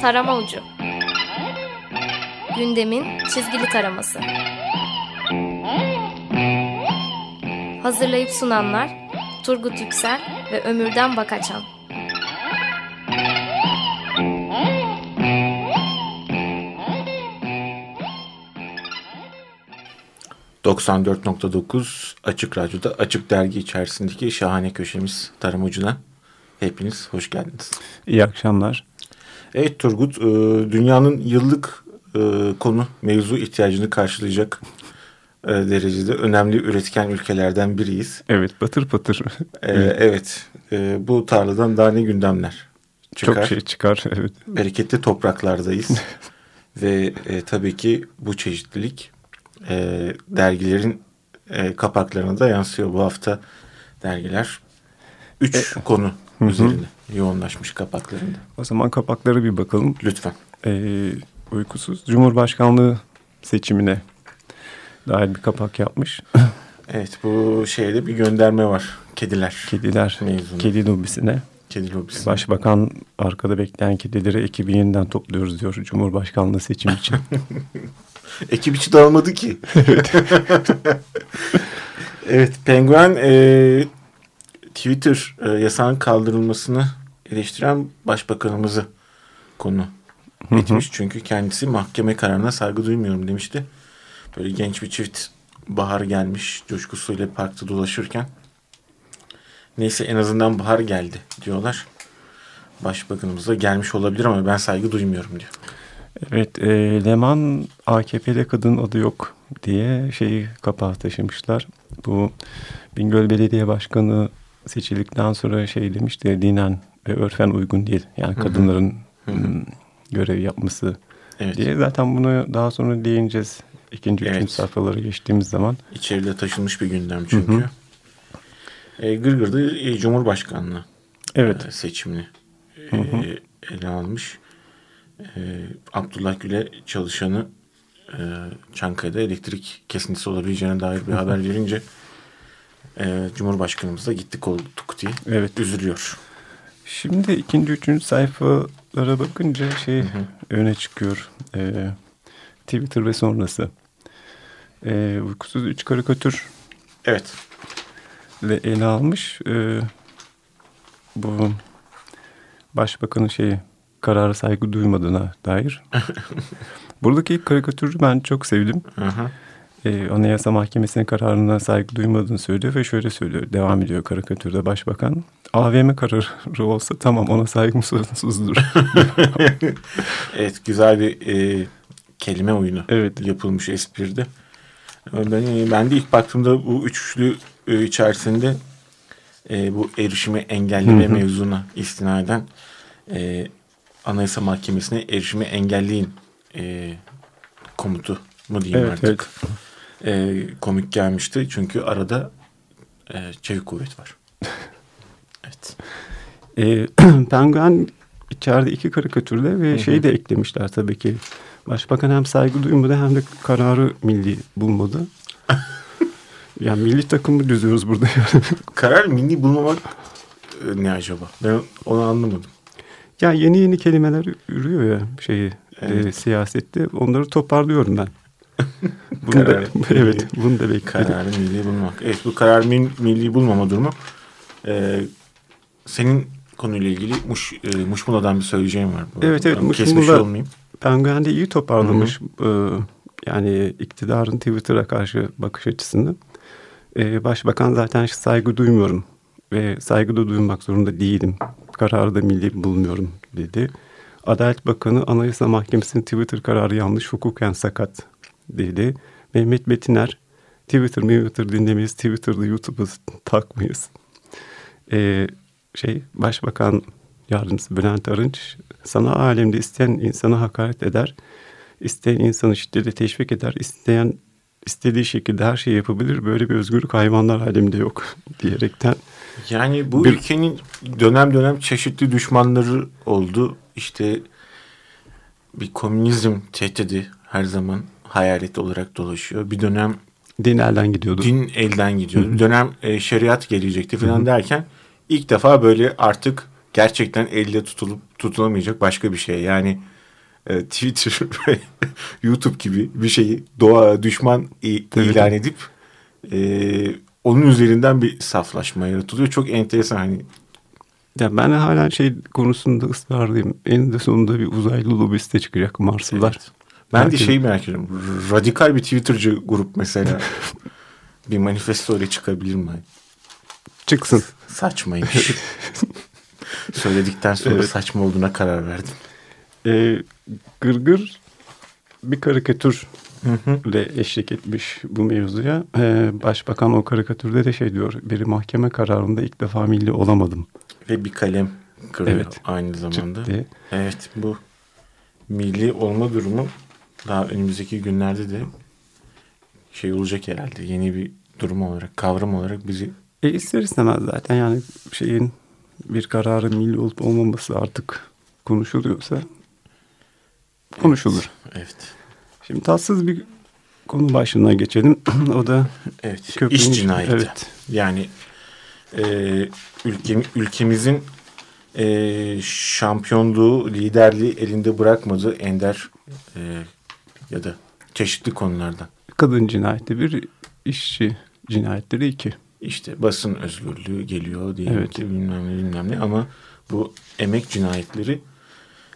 Tarama Ucu Gündemin çizgili taraması Hazırlayıp sunanlar Turgut Yüksel ve Ömürden Bakaçan 94.9 Açık Radyo'da Açık Dergi içerisindeki şahane köşemiz Tarım Ucu'na hepiniz hoş geldiniz. İyi akşamlar. Evet Turgut, e, dünyanın yıllık e, konu mevzu ihtiyacını karşılayacak e, derecede önemli üretken ülkelerden biriyiz. Evet, patır patır. Evet, bu tarladan daha ne gündemler çıkar. Çok şey çıkar, evet. Bereketli topraklardayız. Ve tabii ki bu çeşitlilik e, dergilerin e, kapaklarına da yansıyor. Bu hafta dergiler üç e, konu hı. üzerine yoğunlaşmış kapaklarında. O zaman kapaklara bir bakalım. Lütfen. E, uykusuz Cumhurbaşkanlığı seçimine dair bir kapak yapmış. Evet bu şeyde bir gönderme var. Kediler. Kediler. Mevzunu. Kedi lobisine. Kedi lobisi. Başbakan arkada bekleyen kedileri ekibi yeniden topluyoruz diyor Cumhurbaşkanlığı seçim için. Ekip içi dağılmadı ki. Evet. evet Penguen e, Twitter e, yasağın kaldırılmasını eleştiren başbakanımızı konu etmiş. Çünkü kendisi mahkeme kararına saygı duymuyorum demişti. Böyle genç bir çift bahar gelmiş coşkusuyla parkta dolaşırken. Neyse en azından bahar geldi diyorlar. Başbakanımız da gelmiş olabilir ama ben saygı duymuyorum diyor. Evet, e, Leman AKP'de kadın adı yok diye şeyi kapağı taşımışlar. Bu Bingöl Belediye Başkanı seçildikten sonra şey demişti dinen ve örfen uygun değil. Yani kadınların hı hı. Görev yapması evet. diye. Zaten bunu daha sonra değineceğiz. İkinci, evet. üçüncü sayfalara geçtiğimiz zaman. İçeride taşınmış bir gündem çünkü. Hı hı. E, Gırgır'da e, Cumhurbaşkanlığı evet. e, seçimini e, hı hı. ele almış e, Abdullah Gül'e çalışanı e, Çankaya'da elektrik kesintisi olabileceğine dair bir haber verince e, Cumhurbaşkanımız da gittik olduk diye evet. üzülüyor. Şimdi ikinci, üçüncü sayfalara bakınca şey hı hı. öne çıkıyor. E, Twitter ve sonrası. E, uykusuz üç karikatür. Evet. Ile ele almış. E, bu başbakanın şeyi karara saygı duymadığına dair. Buradaki karikatürü ben çok sevdim. Ee, Anayasa Mahkemesi'nin kararına saygı duymadığını söylüyor ve şöyle söylüyor. Devam ediyor karikatürde başbakan. AVM kararı olsa tamam ona saygım sonsuzdur. evet güzel bir e, kelime oyunu evet. yapılmış espride. Ben, ben de ilk baktığımda bu üçlü e, içerisinde e, bu erişimi engelleme mevzuna istinaden e, Anayasa Mahkemesi'ne erişimi engelleyin e, komutu mu diyeyim evet, artık. Evet. E, komik gelmişti çünkü arada e, çevik kuvvet var. evet. E, Penguen içeride iki karikatürde ve Hı -hı. şeyi de eklemişler tabii ki. Başbakan hem saygı duymadı hem de kararı milli bulmadı. yani milli takımı düzüyoruz burada. Karar milli bulmamak e, ne acaba? Ben onu anlamadım. Ya yeni yeni kelimeler ürüyor ya şeyi e, evet. e, siyasette. Onları toparlıyorum ben. bunu da, evet, bunu da bekledim. Kararı milli bulmak. Evet, bu karar milli bulmama durumu. Ee, senin konuyla ilgili Muş, e, Muşmula'dan bir söyleyeceğim var. Bu. Evet, evet. Muşmula Penguen'de iyi toparlamış. Hı -hı. Ee, yani iktidarın Twitter'a karşı bakış açısını. Ee, başbakan zaten saygı duymuyorum ve saygı da duymak zorunda değilim kararı da milli bulmuyorum dedi. Adalet Bakanı Anayasa Mahkemesi'nin Twitter kararı yanlış hukuken sakat dedi. Mehmet Betiner Twitter Twitter dinlemeyiz Twitter'da YouTube'u takmayız. Ee, şey Başbakan Yardımcısı Bülent Arınç sana alemde isteyen insana hakaret eder. isteyen insanı şiddete teşvik eder. isteyen istediği şekilde her şeyi yapabilir. Böyle bir özgürlük hayvanlar aleminde yok diyerekten yani bu bir... ülkenin dönem dönem çeşitli düşmanları oldu. İşte bir komünizm tehdidi her zaman hayalet olarak dolaşıyor. Bir dönem din elden gidiyordu. Din elden gidiyordu. Bir dönem e, şeriat gelecekti falan derken ilk defa böyle artık gerçekten elle tutulup tutulamayacak başka bir şey. Yani e, Twitter ve YouTube gibi bir şeyi doğa düşman ilan edip e, onun üzerinden bir saflaşma yaratılıyor. Çok enteresan hani ya ben hala şey konusunda ısrarlıyım. Eninde sonunda bir uzaylı lobiste çıkacak Marslılar. Evet. Ben Herkes... de şeyi merak ediyorum. Radikal bir Twitter'cı grup mesela bir manifesto ile çıkabilir mi? Çıksın. Saçmaymış. Söyledikten sonra evet. saçma olduğuna karar verdim. Ee, Gırgır bir karikatür ile eşlik etmiş bu mevzuya. Ee, başbakan o karikatürde de şey diyor. Bir mahkeme kararında ilk defa milli olamadım. Ve bir kalem kırıyor evet. aynı zamanda. Çıktı. Evet bu milli olma durumu daha önümüzdeki günlerde de şey olacak herhalde. Yeni bir durum olarak, kavram olarak bizi... E ister istemez zaten yani şeyin bir kararı milli olup olmaması artık konuşuluyorsa konuşulur. Evet. evet. Şimdi tatsız bir konu başlığına geçelim. o da evet, köprünün... iş cinayeti. Evet. Yani e, ülkem, ülkemizin e, şampiyonluğu, liderliği elinde bırakmadığı ender e, ya da çeşitli konulardan. Kadın cinayeti bir, işçi cinayetleri iki. İşte basın özgürlüğü geliyor diyelim evet. ki bilmem ne bilmem ne ama bu emek cinayetleri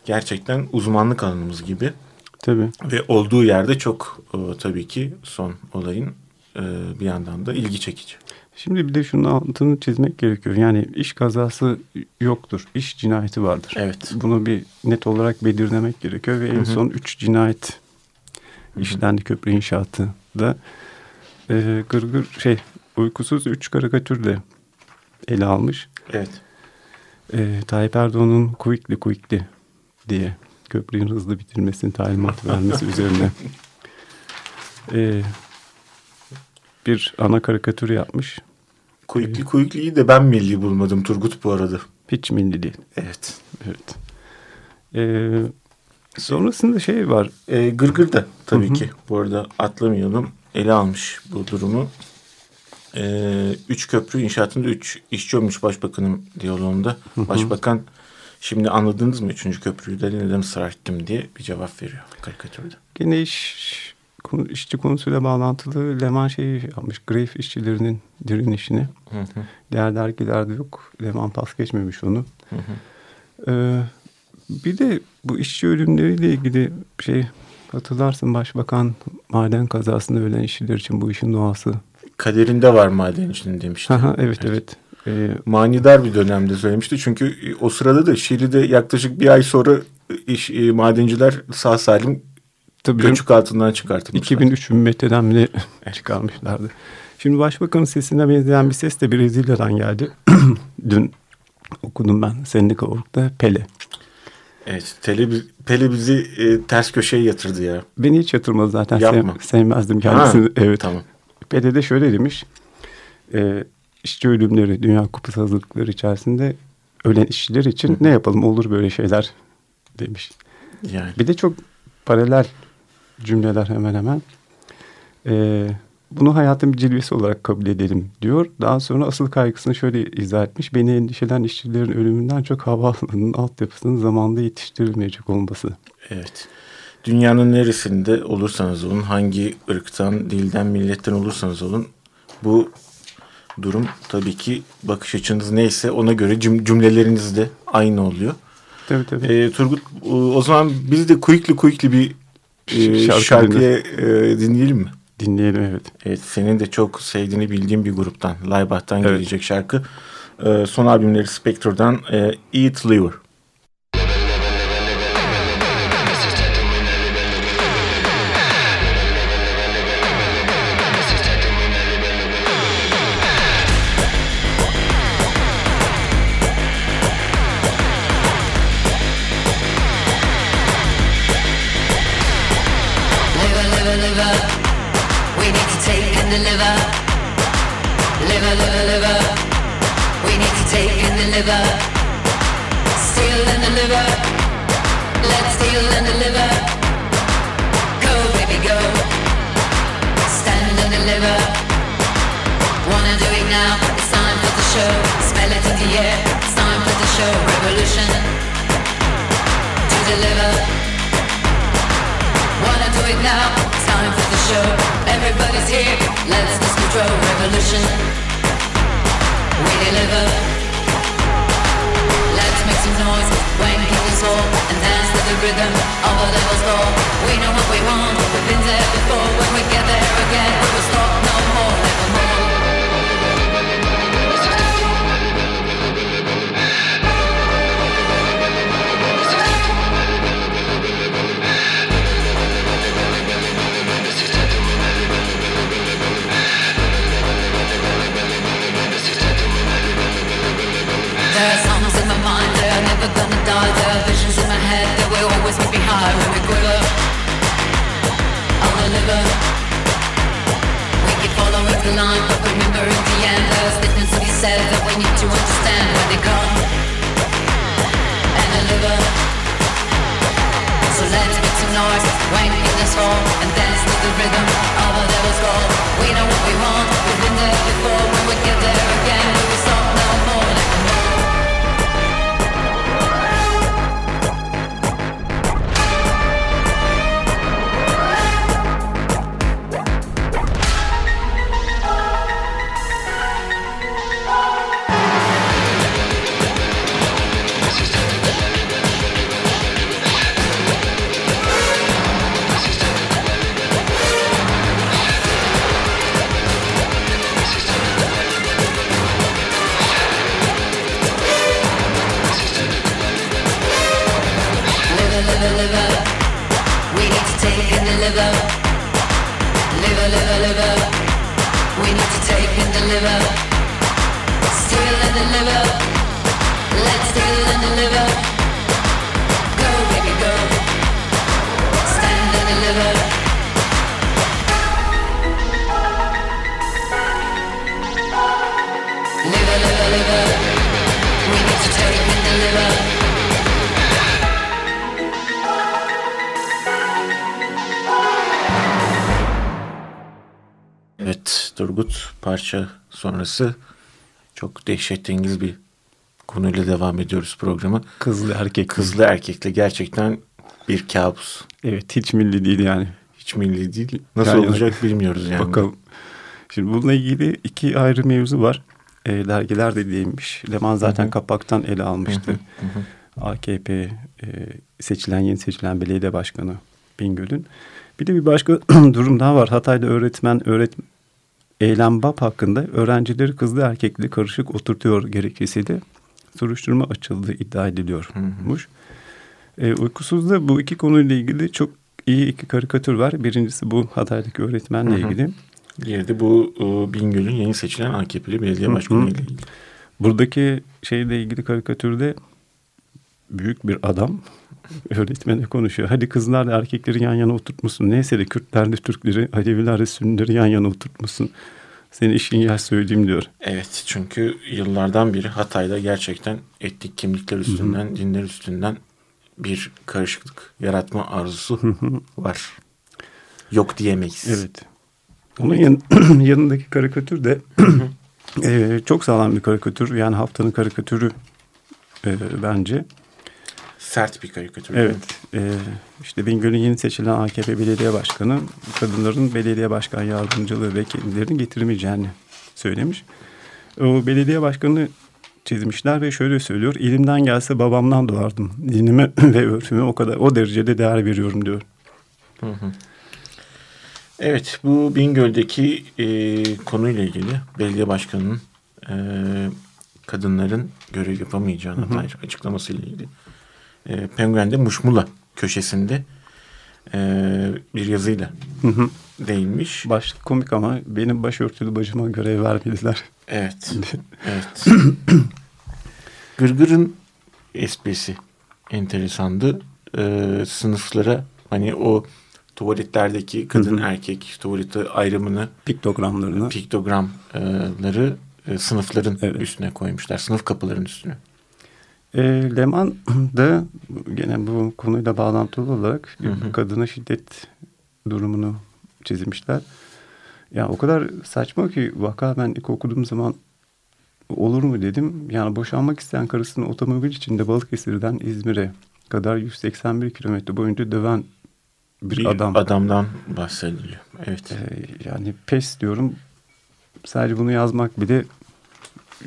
gerçekten uzmanlık alanımız gibi. Tabii. Ve olduğu yerde çok o, tabii ki son olayın e, bir yandan da ilgi çekici. Şimdi bir de şunun altını çizmek gerekiyor. Yani iş kazası yoktur. İş cinayeti vardır. Evet. Bunu bir net olarak belirlemek gerekiyor ve Hı-hı. en son üç cinayet işlendi köprü inşaatı da. E, gırgır şey uykusuz üç karikatür de ele almış. Evet. E, Tayyip Erdoğan'ın kuvikli kuvikli diye köprünün hızlı bitirmesini talimat vermesi üzerine e, bir ana karikatür yapmış. Kuyukli ee, Kuyukli'yi de ben milli bulmadım Turgut bu arada. Hiç milli değil. Evet. Evet. Ee, sonrasında şey var. Ee, Gırgır da tabii Hı -hı. ki bu arada atlamayalım. Ele almış bu durumu. Ee, üç köprü inşaatında üç işçi olmuş başbakanın diyaloğunda. Hı -hı. Başbakan şimdi anladınız mı üçüncü köprüyü de neden ısrar ettim diye bir cevap veriyor karikatürde. Gene iş işçi konusuyla bağlantılı Leman şeyi yapmış. Greyf işçilerinin direnişini. Hı hı. Diğer dergilerde yok. Leman pas geçmemiş onu. Hı hı. Ee, bir de bu işçi ölümleriyle ilgili şey hatırlarsın başbakan maden kazasında ölen işçiler için bu işin doğası. Kaderinde var maden için demişti. Aha, evet evet. evet. Ee, Manidar bir dönemde söylemişti. Çünkü o sırada da Şili'de yaklaşık bir ay sonra iş, e, madenciler sağ salim Tabii Göçük altından çıkartılmışlar. 2003 metreden bile çıkarmışlardı. Şimdi başbakanın sesine benzeyen bir ses de Brezilya'dan geldi. Dün okudum ben Sendika.org'da Pele. Evet Pele, Pele bizi e, ters köşeye yatırdı ya. Beni hiç yatırmadı zaten. Yapma. Sev, sevmezdim kendisini. Ha, evet. Tamam. Pele de şöyle demiş. E, işçi ölümleri, Dünya Kupası hazırlıkları içerisinde ölen işçiler için Hı. ne yapalım olur böyle şeyler demiş. Yani. Bir de çok paralel cümleler hemen hemen. Ee, bunu hayatın bir cilvesi olarak kabul edelim diyor. Daha sonra asıl kaygısını şöyle izah etmiş. Beni endişelen işçilerin ölümünden çok havaalanının altyapısının zamanında yetiştirilmeyecek olması. Evet. Dünyanın neresinde olursanız olun, hangi ırktan, dilden, milletten olursanız olun bu durum tabii ki bakış açınız neyse ona göre cümleleriniz de aynı oluyor. Tabii tabii. Ee, Turgut o zaman biz de kuyuklu kuyuklu bir e, Şarkı şarkıyı e, dinleyelim mi? Dinleyelim evet. Evet senin de çok sevdiğini bildiğim bir gruptan Laybach'tan evet. gelecek şarkı. E, son albümleri Spectre'dan e, Eat Liver. Deliver. Wanna do it now? It's time for the show. Smell it in the air. It's time for the show, revolution to deliver. Wanna do it now? It's time for the show. Everybody's here. Let's lose control, revolution. We deliver. And to the rhythm of devil's. We know what we want. We've been there before. When we get there again, we will stop no more, nevermore. The line, but remember in the end, there's statements to be said that we need to understand when they come and deliver. So let's make some noise when kingdoms fall and dance to the rhythm of a devil's call. We know what we want, we've been there before. When we get there again, we will Evet Turgut parça sonrası çok dehşetengiz bir konuyla devam ediyoruz programı. Kızlı erkek. Kızlı erkekle gerçekten bir kabus. Evet hiç milli değil yani. Hiç milli değil. Nasıl Yani- olacak bilmiyoruz yani. Bakalım. Şimdi bununla ilgili iki ayrı mevzu var. E, dergiler de değinmiş. Leman zaten kapaktan ele almıştı. AKP e, seçilen yeni seçilen belediye başkanı Bingöl'ün. Bir de bir başka durum daha var. Hatay'da öğretmen öğret eylem BAP hakkında öğrencileri kızlı erkekli karışık oturtuyor gerekçesiyle soruşturma açıldığı iddia ediliyormuş. E, uykusuzda bu iki konuyla ilgili çok iyi iki karikatür var. Birincisi bu Hatay'daki öğretmenle ilgili. Diğeri de bu e, Bingöl'ün yeni seçilen AKP'li belediye başkanı ile ilgili. Buradaki şeyle ilgili karikatürde büyük bir adam öğretmene konuşuyor. Hadi kızlarla erkekleri yan yana oturtmuşsun. Neyse de Kürtlerle Türkleri, Alevilerle Sünnileri yan yana oturtmuşsun. Senin işin yer söyleyeyim diyor. Evet çünkü yıllardan beri Hatay'da gerçekten etnik kimlikler üstünden, dinler üstünden bir karışıklık yaratma arzusu var. Yok diyemeyiz. Evet. Onun yan, yanındaki karikatür de e, çok sağlam bir karikatür. Yani haftanın karikatürü e, bence. Sert bir karikatür. Evet. E, işte Bingöl'ün yeni seçilen AKP belediye başkanı kadınların belediye başkan yardımcılığı ve kendilerini getirmeyeceğini söylemiş. O belediye başkanı çizmişler ve şöyle söylüyor. İlimden gelse babamdan doğardım. Dinime ve örfüme o kadar o derecede değer veriyorum diyor. Evet bu Bingöl'deki e, konuyla ilgili belediye başkanının e, kadınların görev yapamayacağına dair açıklamasıyla ilgili. E, Penguen'de Muşmula köşesinde e, bir yazıyla değinmiş. Başlık komik ama benim başörtülü bacıma görev vermediler. Evet. evet. Gırgır'ın esprisi enteresandı. Ee, sınıflara hani o tuvaletlerdeki kadın erkek tuvaleti ayrımını Piktogramlarını. piktogramları e, sınıfların Evet. üstüne koymuşlar. Sınıf kapılarının üstüne. E, Leman da gene bu konuyla bağlantılı olarak kadına şiddet durumunu çizmişler. Ya o kadar saçma ki vaka ben ilk okuduğum zaman olur mu dedim. Yani boşanmak isteyen karısını otomobil içinde Balıkesir'den İzmir'e kadar 181 kilometre boyunca döven bir, bir adam. adamdan bahsediliyor. Evet. Ee, yani pes diyorum. Sadece bunu yazmak bile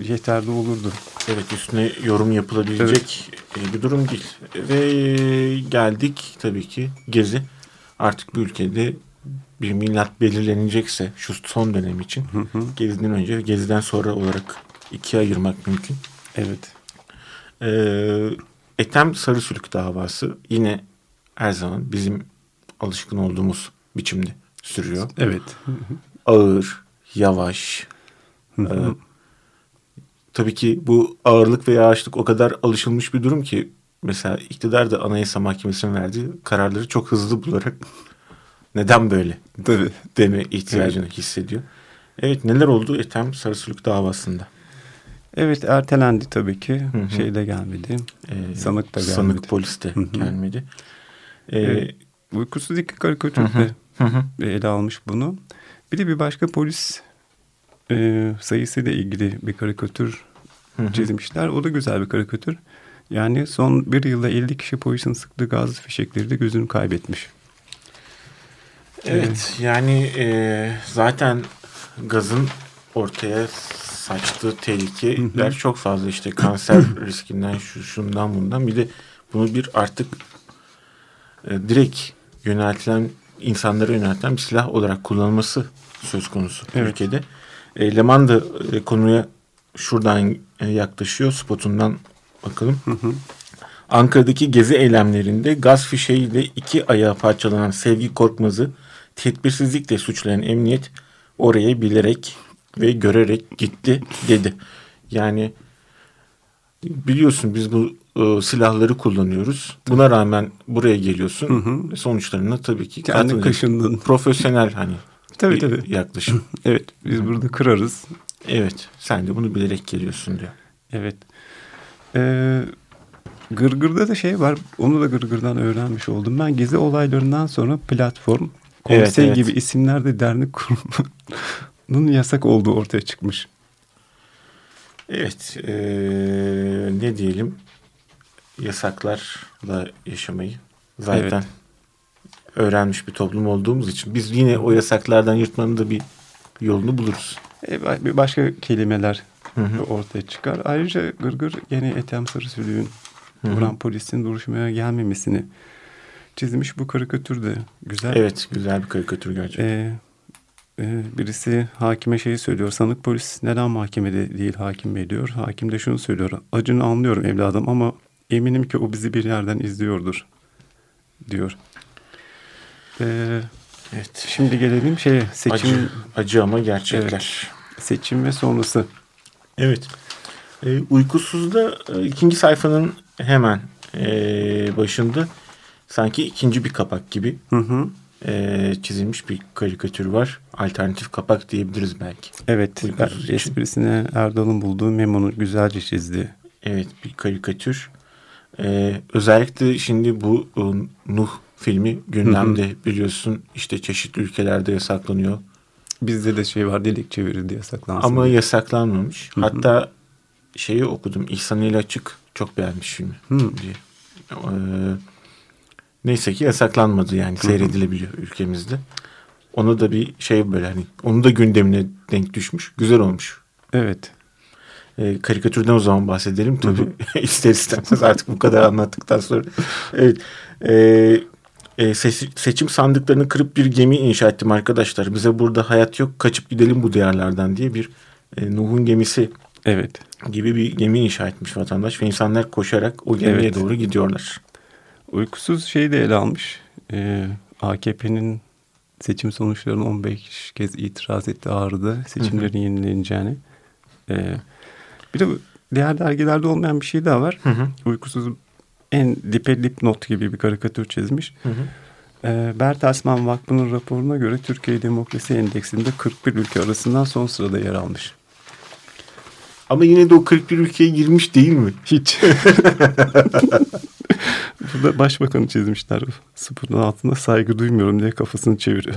yeterli olurdu. Evet üstüne yorum yapılabilecek evet. bir durum değil. Ve geldik tabii ki Gezi. Artık bu ülkede bir milat belirlenecekse şu son dönem için hı hı. Gezi'den önce Gezi'den sonra olarak ikiye ayırmak mümkün. Evet. Ee, Ethem Sarısülük davası yine her zaman bizim alışkın olduğumuz biçimde sürüyor. Evet. Ağır, yavaş. Hı hı. Tabii ki bu ağırlık ve yavaşlık o kadar alışılmış bir durum ki mesela iktidar da Anayasa Mahkemesi'nin verdiği kararları çok hızlı bularak neden böyle Tabii. deme ihtiyacını evet. hissediyor. Evet neler oldu Ethem Sarısülük davasında? Evet ertelendi tabii ki. Hı hı. Şey de gelmedi. Ee, sanık da gelmedi. Sanık polis de hı hı. gelmedi. Ee, ee, uykusuz iki karikatür de ele almış bunu. Bir de bir başka polis e, sayısıyla ilgili bir karikatür. Çizmişler. O da güzel bir karikatür. Yani son bir yılda 50 kişi polisin sıktığı gaz fişekleri de gözünü kaybetmiş. Evet ee, yani e, zaten gazın ortaya saçtığı tehlikeler çok fazla işte kanser riskinden şu şundan bundan bir de bunu bir artık e, direkt yöneltilen insanlara yöneltilen bir silah olarak kullanılması söz konusu evet. ülkede. E, Leman da e, konuya şuradan yaklaşıyor spotundan bakalım. Hı hı. Ankara'daki gezi eylemlerinde gaz fişeğiyle iki ayağı parçalanan Sevgi Korkmaz'ı tedbirsizlikle suçlayan emniyet oraya bilerek ve görerek gitti dedi. Yani biliyorsun biz bu e, silahları kullanıyoruz. Buna rağmen buraya geliyorsun. Hı hı. Sonuçlarına tabii ki kendi kaşındın. Profesyonel hani tabii, tabii. yaklaşım. evet biz burada kırarız. Evet sen de bunu bilerek geliyorsun diyor. Evet. Ee, Gırgır'da da şey var. Onu da Gırgır'dan öğrenmiş oldum. Ben gezi olaylarından sonra platform, konsey evet, evet. gibi isimlerde dernek kurumunun yasak olduğu ortaya çıkmış. Evet. Ee, ne diyelim? Yasaklarla yaşamayı zaten evet. öğrenmiş bir toplum olduğumuz için biz yine o yasaklardan yırtmanın da bir yolunu buluruz. E, başka kelimeler hı hı. ortaya çıkar. Ayrıca Gırgır yine Ethem Sarısülüğün vuran polisin duruşmaya gelmemesini çizmiş. Bu karikatür de güzel. Evet güzel bir karikatür gerçekten. Ee, birisi hakime şeyi söylüyor. Sanık polis neden mahkemede değil hakim bey diyor. Hakim de şunu söylüyor. Acını anlıyorum evladım ama eminim ki o bizi bir yerden izliyordur diyor. Ee, evet. Şimdi gelelim şeye seçim. Acı, acı ama gerçekler. Evet, seçim ve sonrası. Evet. E, uykusuzda e, ikinci sayfanın hemen e, başında sanki ikinci bir kapak gibi hı hı. E, çizilmiş bir karikatür var. Alternatif kapak diyebiliriz belki. Evet. Uykusuz esprisine Erdal'ın bulduğu memonu güzelce çizdi. Evet bir karikatür. E, özellikle şimdi bu e, Nuh filmi gündemde hı hı. biliyorsun işte çeşitli ülkelerde yasaklanıyor. Bizde de şey var delik çevirildi yasaklansın. Ama diye. yasaklanmamış. Hı hı. Hatta şeyi okudum İhsan ile Açık çok beğenmiş filmi hı. diye. Ee, neyse ki yasaklanmadı yani seyredilebiliyor ülkemizde. Ona da bir şey böyle hani onu da gündemine denk düşmüş. Güzel olmuş. Evet. Ee, karikatürden o zaman bahsedelim tabii. ister istemez artık bu kadar anlattıktan sonra. Evet. Ee, e, seçim sandıklarını kırıp bir gemi inşa ettim arkadaşlar. Bize burada hayat yok kaçıp gidelim bu diyarlardan diye bir e, Nuh'un gemisi evet. gibi bir gemi inşa etmiş vatandaş ve insanlar koşarak o gemiye evet. doğru gidiyorlar. Uykusuz şeyi de ele almış. Ee, AKP'nin seçim sonuçlarını 15 kez itiraz etti ağrıda seçimlerin yenileneceğini. Ee, bir de diğer dergilerde olmayan bir şey daha var. Hı hı. Uykusuz en dipe dip not gibi bir karikatür çizmiş. Hı hı. E, Bertelsmann Vakfı'nın raporuna göre Türkiye Demokrasi Endeksinde 41 ülke arasından son sırada yer almış. Ama yine de o 41 ülkeye girmiş değil mi? Hiç. Burada başbakanı çizmişler. Sıfırın altında saygı duymuyorum diye kafasını çeviriyor.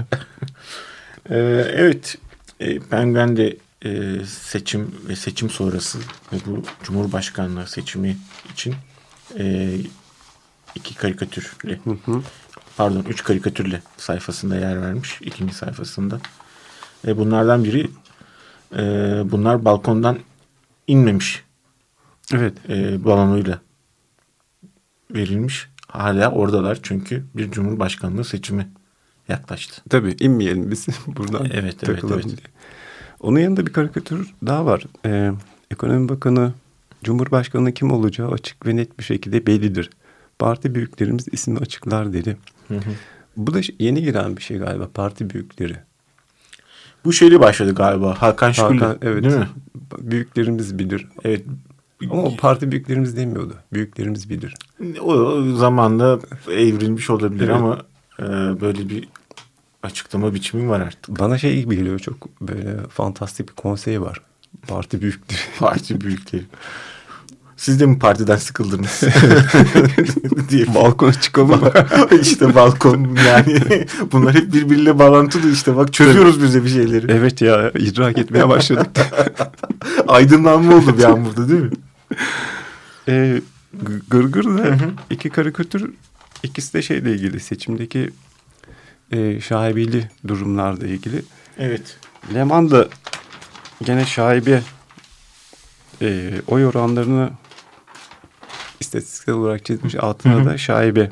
ee, evet. E, Penguin de e, seçim ve seçim sonrası ve bu Cumhurbaşkanlığı seçimi için e, iki karikatürle hı hı. pardon üç karikatürle sayfasında yer vermiş ikinci sayfasında. E, bunlardan biri e, bunlar balkondan inmemiş. Evet. E, balonuyla verilmiş. Hala oradalar çünkü bir cumhurbaşkanlığı seçimi yaklaştı. Tabii inmeyelim biz buradan evet, takılalım evet, evet. diye. Onun yanında bir karikatür daha var. Ee, Ekonomi Bakanı Cumhurbaşkanı kim olacağı açık ve net bir şekilde bellidir. Parti büyüklerimiz ismi açıklar dedi. Hı hı. Bu da yeni giren bir şey galiba parti büyükleri. Bu şeyle başladı galiba Hakan Şükür'le evet. değil mi? Büyüklerimiz bilir. Evet. Ama o parti büyüklerimiz demiyordu. Büyüklerimiz bilir. O zamanda evrilmiş olabilir evet. ama e, böyle bir açıklama biçimi var artık. Bana şey gibi geliyor çok böyle fantastik bir konsey var. Parti büyüktür. Parti büyükleri. Siz de mi partiden sıkıldınız? diye. Balkona çıkalım mı? İşte balkon yani. Bunlar hep birbiriyle bağlantılı işte. Bak çözüyoruz bize bir şeyleri. Evet ya idrak etmeye başladık. Aydınlanma oldu bir an burada değil mi? Ee, Gırgır da iki karikatür ikisi de şeyle ilgili seçimdeki e, şaibeli durumlarla ilgili. Evet. Leman da gene şaibe e, oy oranlarını istatistiksel olarak çizmiş. Altına da şaibe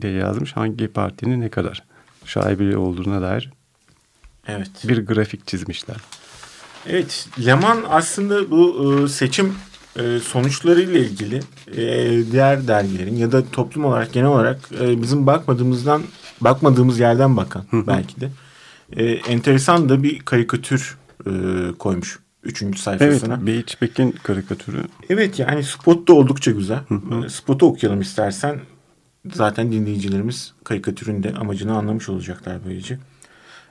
diye yazmış. Hangi partinin ne kadar şaibeli olduğuna dair evet. bir grafik çizmişler. Evet, Leman aslında bu e, seçim e, sonuçlarıyla ilgili e, diğer dergilerin ya da toplum olarak genel olarak bizim bakmadığımızdan bakmadığımız yerden bakan belki de enteresan da bir karikatür koymuş. Üçüncü sayfasına. Evet, Beyiçbek'in karikatürü. Evet yani spot da oldukça güzel. Spotu okuyalım istersen. Zaten dinleyicilerimiz karikatürün de amacını anlamış olacaklar böylece.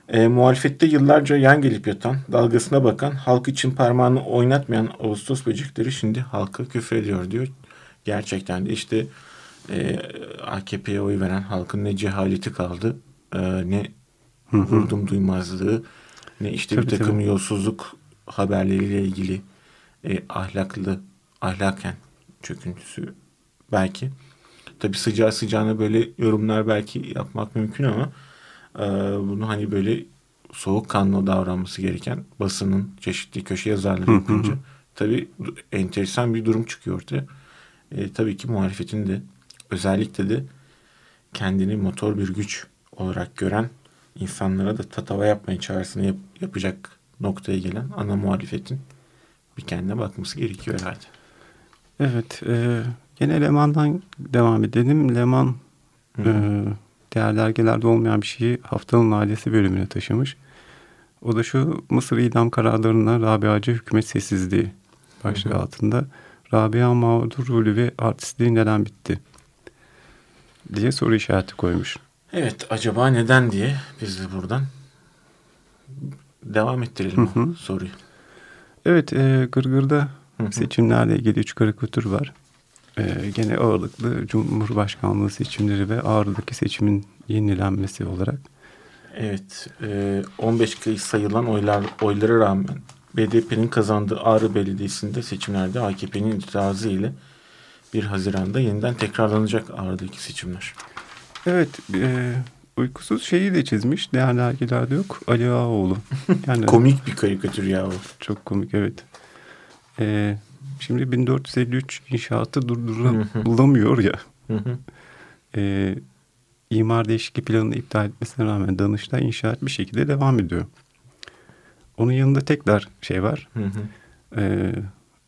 E, muhalefette yıllarca yan gelip yatan, dalgasına bakan, halk için parmağını oynatmayan Ağustos böcekleri şimdi halka küfrediyor diyor. Gerçekten de işte e, AKP'ye oy veren halkın ne cehaleti kaldı, e, ne vurdum duymazlığı, ne işte tabii, bir takım tabii. yolsuzluk haberleriyle ilgili e, ahlaklı, ahlaken çöküntüsü belki. Tabi sıcağı sıcağına böyle yorumlar belki yapmak mümkün ama e, bunu hani böyle soğukkanlı davranması gereken basının çeşitli köşe yazarları yapınca tabi enteresan bir durum çıkıyor ortaya. E, tabii ki muhalefetin de özellikle de kendini motor bir güç olarak gören insanlara da tatava yapmaya çağrısını yap, yapacak noktaya gelen ana muhalefetin bir kendine bakması gerekiyor herhalde. Evet. E, gene Leman'dan devam edelim. Leman e, diğer dergilerde olmayan bir şeyi haftanın ailesi bölümüne taşımış. O da şu Mısır idam kararlarına Rabia'cı hükümet sessizliği başlığı altında. Rabia mağdur rolü ve artistliği neden bitti? diye soru işareti koymuş. Evet acaba neden diye biz de buradan devam ettirelim hı hı. soruyu. Evet e, Gırgır'da hı hı. seçimlerle ilgili üç karikatür var. E, gene ağırlıklı Cumhurbaşkanlığı seçimleri ve Ağrı'daki seçimin yenilenmesi olarak. Evet e, 15 kayıt sayılan oylar oylara rağmen BDP'nin kazandığı Ağrı Belediyesi'nde seçimlerde AKP'nin itirazı ile 1 Haziran'da yeniden tekrarlanacak Ağrı'daki seçimler. Evet, e, uykusuz şeyi de çizmiş. Diğer dergilerde yok. Ali Ağaoğlu. Yani, komik bir karikatür ya o. Çok komik evet. Ee, şimdi 1453 inşaatı durdurulamıyor ya. ee, imar değişikliği planını iptal etmesine rağmen Danıştay inşaat bir şekilde devam ediyor. Onun yanında tekrar şey var. Ee,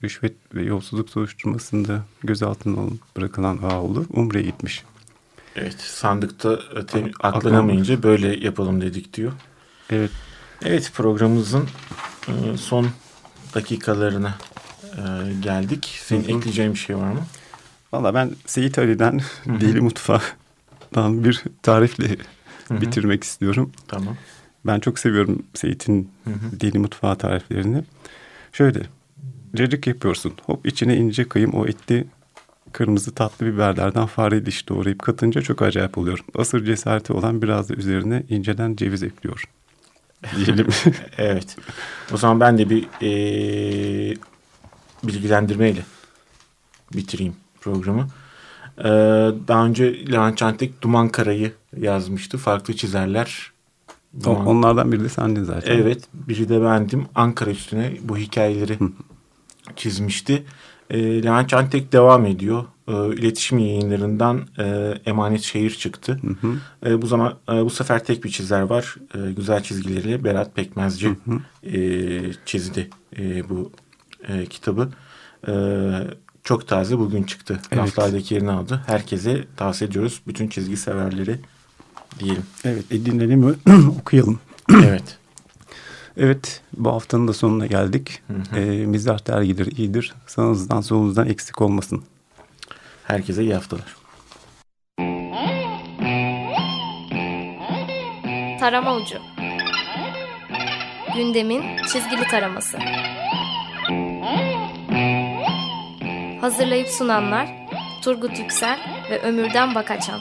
rüşvet ve yolsuzluk soruşturmasında gözaltına bırakılan Ağaoğlu Umre'ye gitmiş. Evet sandıkta te- aklanamayınca böyle yapalım dedik diyor. Evet. Evet programımızın e, son dakikalarına e, geldik. Senin Hı-hı. ekleyeceğin bir şey var mı? Valla ben Seyit Ali'den Hı-hı. Deli Mutfağı'dan bir tarifle Hı-hı. bitirmek istiyorum. Tamam. Ben çok seviyorum Seyit'in Deli Mutfağı tariflerini. Şöyle cacık yapıyorsun. Hop içine ince kıyım o etli kırmızı tatlı biberlerden fare diş doğrayıp katınca çok acayip oluyor. Asır cesareti olan biraz da üzerine inceden ceviz ekliyor. diyelim. evet. O zaman ben de bir e, bilgilendirmeyle bitireyim programı. E, daha önce Levent Çantek Duman Kara'yı yazmıştı. Farklı çizerler. Duman... Onlardan biri de sendin zaten. Evet. Biri de bendim. Ankara üstüne bu hikayeleri çizmişti. E, Levent Çantek devam ediyor. E, iletişim yayınlarından e, Emanet Şehir çıktı. Hı hı. E, bu zaman e, bu sefer tek bir çizer var. E, güzel çizgileriyle Berat Pekmezci hı hı. E, çizdi e, bu e, kitabı. E, çok taze bugün çıktı. Evet. Raflardaki yerini aldı. Herkese tavsiye ediyoruz. Bütün çizgi severleri diyelim. Evet e, dinleyelim okuyalım. evet. Evet bu haftanın da sonuna geldik. Hı hı. E, mizah dergidir iyidir. Sağınızdan solunuzdan eksik olmasın. Herkese iyi haftalar. Tarama Ucu Gündemin çizgili taraması Hazırlayıp sunanlar Turgut Yüksel ve Ömürden Bakaçan